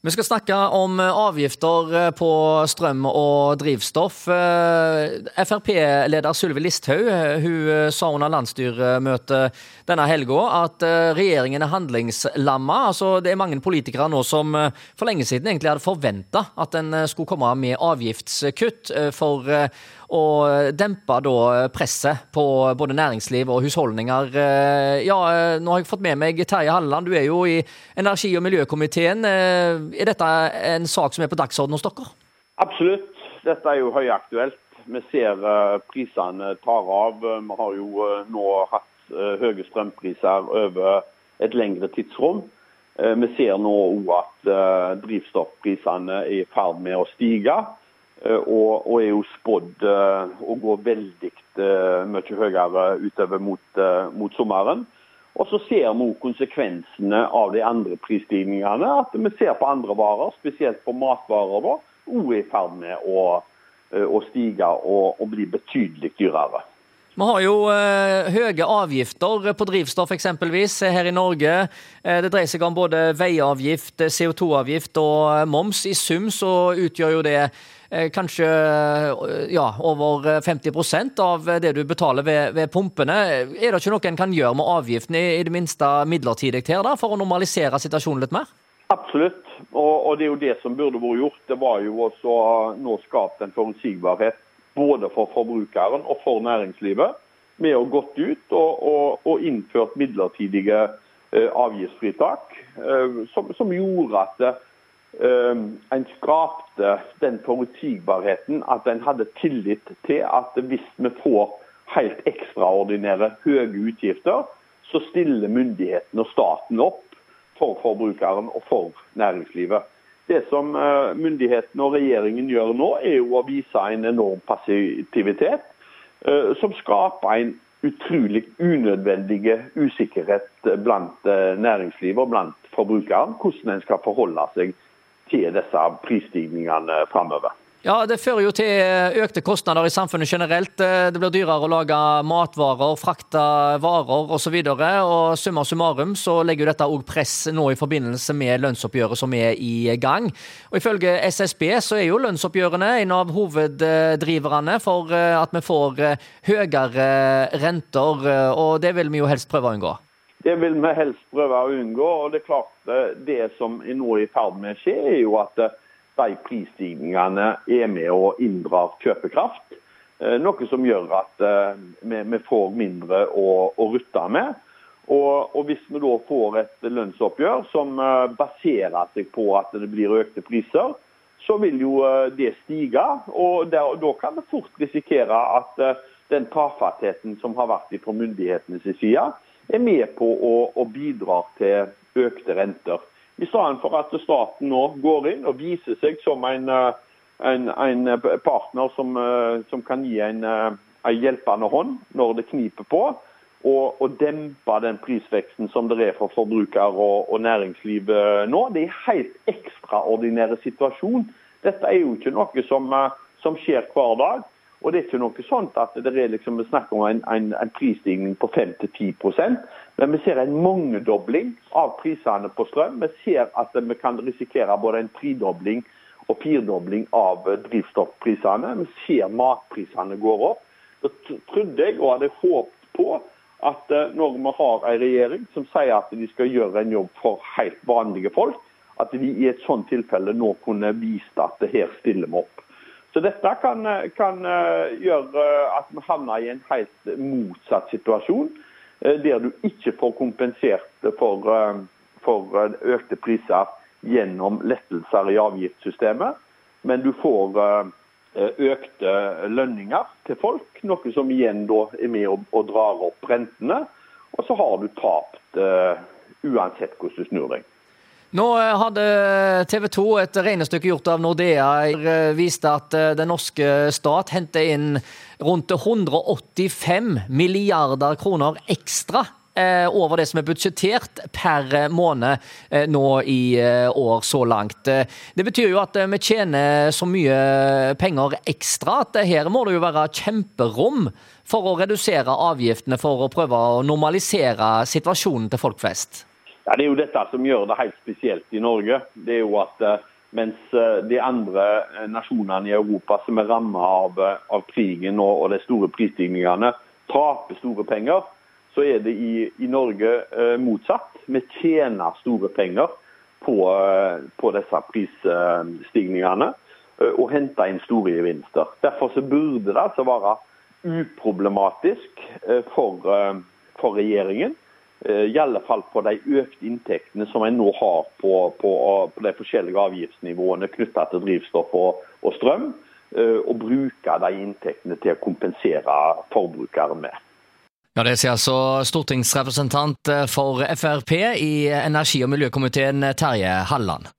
Vi skal snakke om avgifter eh, på strøm og drivstoff. Eh, Frp-leder Sylvi Listhaug eh, hun sa under landsstyremøtet denne helga at regjeringen er handlingslamma. Altså, det er mange politikere nå som for lenge siden egentlig hadde forventa at en skulle komme med avgiftskutt for å dempe da presset på både næringsliv og husholdninger. Ja, nå har jeg fått med meg Terje Halleland, du er jo i energi- og miljøkomiteen er dette en sak som er på dagsordenen hos dere? Absolutt. Dette er jo høyaktuelt. Vi ser prisene tar av. Vi har jo nå hatt høye strømpriser over et lengre tidsrom. Vi ser nå òg at drivstoffprisene er i ferd med å stige. Og, og er jo spådd å gå veldig mye høyere utover mot, mot sommeren. Og så ser vi konsekvensene av de andre prisstigningene. At vi ser på andre varer, spesielt på matvarer, da, òg er i ferd med å, eh, å stige og, og, bli betydelig dyrere. Vi har jo eh, høye avgifter på drivstoff eksempelvis her i Norge. Eh, det dreier seg om både veiavgift, CO2-avgift og moms. I sum så utgjør jo det Eh, kanskje eh, ja, over 50% av det du betaler ved, ved, pumpene. Er det ikke noe en kan gjøre med avgiftene, i det minste midlertidig her, da, for å normalisere situasjonen litt mer? Absolutt, og, og, det er jo det som burde vært gjort. Det var jo også nå skapt en forutsigbarhet både for forbrukeren og for næringslivet med å gått ut og, og, og innført midlertidige eh, avgiftsfritak, eh, som, som, gjorde at eh, en skapte den forutsigbarheten at en hadde tillit til at hvis vi får helt ekstraordinære høye utgifter, så stiller myndighetene og staten opp for forbrukeren og for næringslivet. Det som eh, myndighetene og regjeringen gjør nå, er jo å vise en enorm passivitet, eh, som skaper en utrolig unødvendig usikkerhet blant eh, næringslivet og blant forbrukeren, hvordan en skal forholde seg til disse prisstigningene framover. Ja, Det fører jo til økte kostnader i samfunnet generelt. Det blir dyrere å lage matvarer, frakte varer osv. Og, og summa summarum så legger jo dette òg press nå i forbindelse med lønnsoppgjøret som er i gang. Og Ifølge SSB så er jo lønnsoppgjørene en av hoveddriverne for at vi får høyere renter, og det vil vi jo helst prøve å unngå. Det vil vi helst prøve å unngå. og Det er klart eh, det som er nå i ferd med å skje, er jo at eh, de prisstigningene er med og inndrar kjøpekraft. Eh, noe som gjør at vi får mindre å, rutte med. Og, Hvis vi da får et lønnsoppgjør som baserer seg på at det blir økte priser, så vil jo det stige. og Da kan vi fort risikere at den tafattheten som har vært fra myndighetenes side, er med på å bidra til økte renter. I stedet for at staten nå går inn og viser seg som en, eh, en, en partner som, eh, som, kan gi en, eh, en, hjelpende hånd når det kniper på, og, og dempe den prisveksten som det er for forbrukere og, og næringsliv nå. Det er en helt ekstraordinær situasjon. Dette er jo ikke noe som, som skjer hver dag. Og det er ikke noe sånt at det er liksom, snakk om en, en, en prisstigning på 5-10 men vi ser en mangedobling av prisene på strøm. Vi ser at vi kan risikere både en tredobling og firedobling av drivstoffprisene. Vi ser matprisene går opp. Da trodde jeg og hadde håpet på at eh, når vi har en regjering som sier at de skal gjøre en jobb for helt vanlige folk, at de i et sånt tilfelle nå kunne vist at det her stiller vi opp. Så dette kan, kan, eh, gjøre at vi havner i en helt motsatt situasjon, eh, der du ikke får kompensert for, eh, for økte priser gjennom lettelser i avgiftssystemet, men du får økte lønninger til folk, noe som igjen er med og drar opp rentene. Og så har du tapt uansett hvordan du snur deg. Nå eh, hadde TV 2 et regnestykke gjort av Nordea eh, viste at eh, den norske stat henter inn rundt 185 milliarder kroner ekstra over det som er budsjettert per måned nå i år så langt. Det betyr jo at vi tjener så mye penger ekstra at her må det jo være kjemperom for å redusere avgiftene for å prøve å normalisere situasjonen til folk flest. Ja, Det er jo dette som gjør det helt spesielt i Norge. Det er jo at eh, mens eh, de andre eh, nasjonene i Europa som er rammet av, av, krigen og, og, de store prisstigningene, taper store penger, så er det i, i Norge eh, motsatt. Vi tjener store penger på, på disse prisstigningene og henter inn store gevinster. Derfor så burde det altså være uproblematisk for, for regjeringen i alle fall på de økte inntektene som en nå har på, på, på de forskjellige avgiftsnivåene knytta til drivstoff og, og strøm, eh, og bruke de inntektene til å kompensere forbrukeren med. Ja, Det sier altså stortingsrepresentant for Frp i energi- og miljøkomiteen Terje Halland.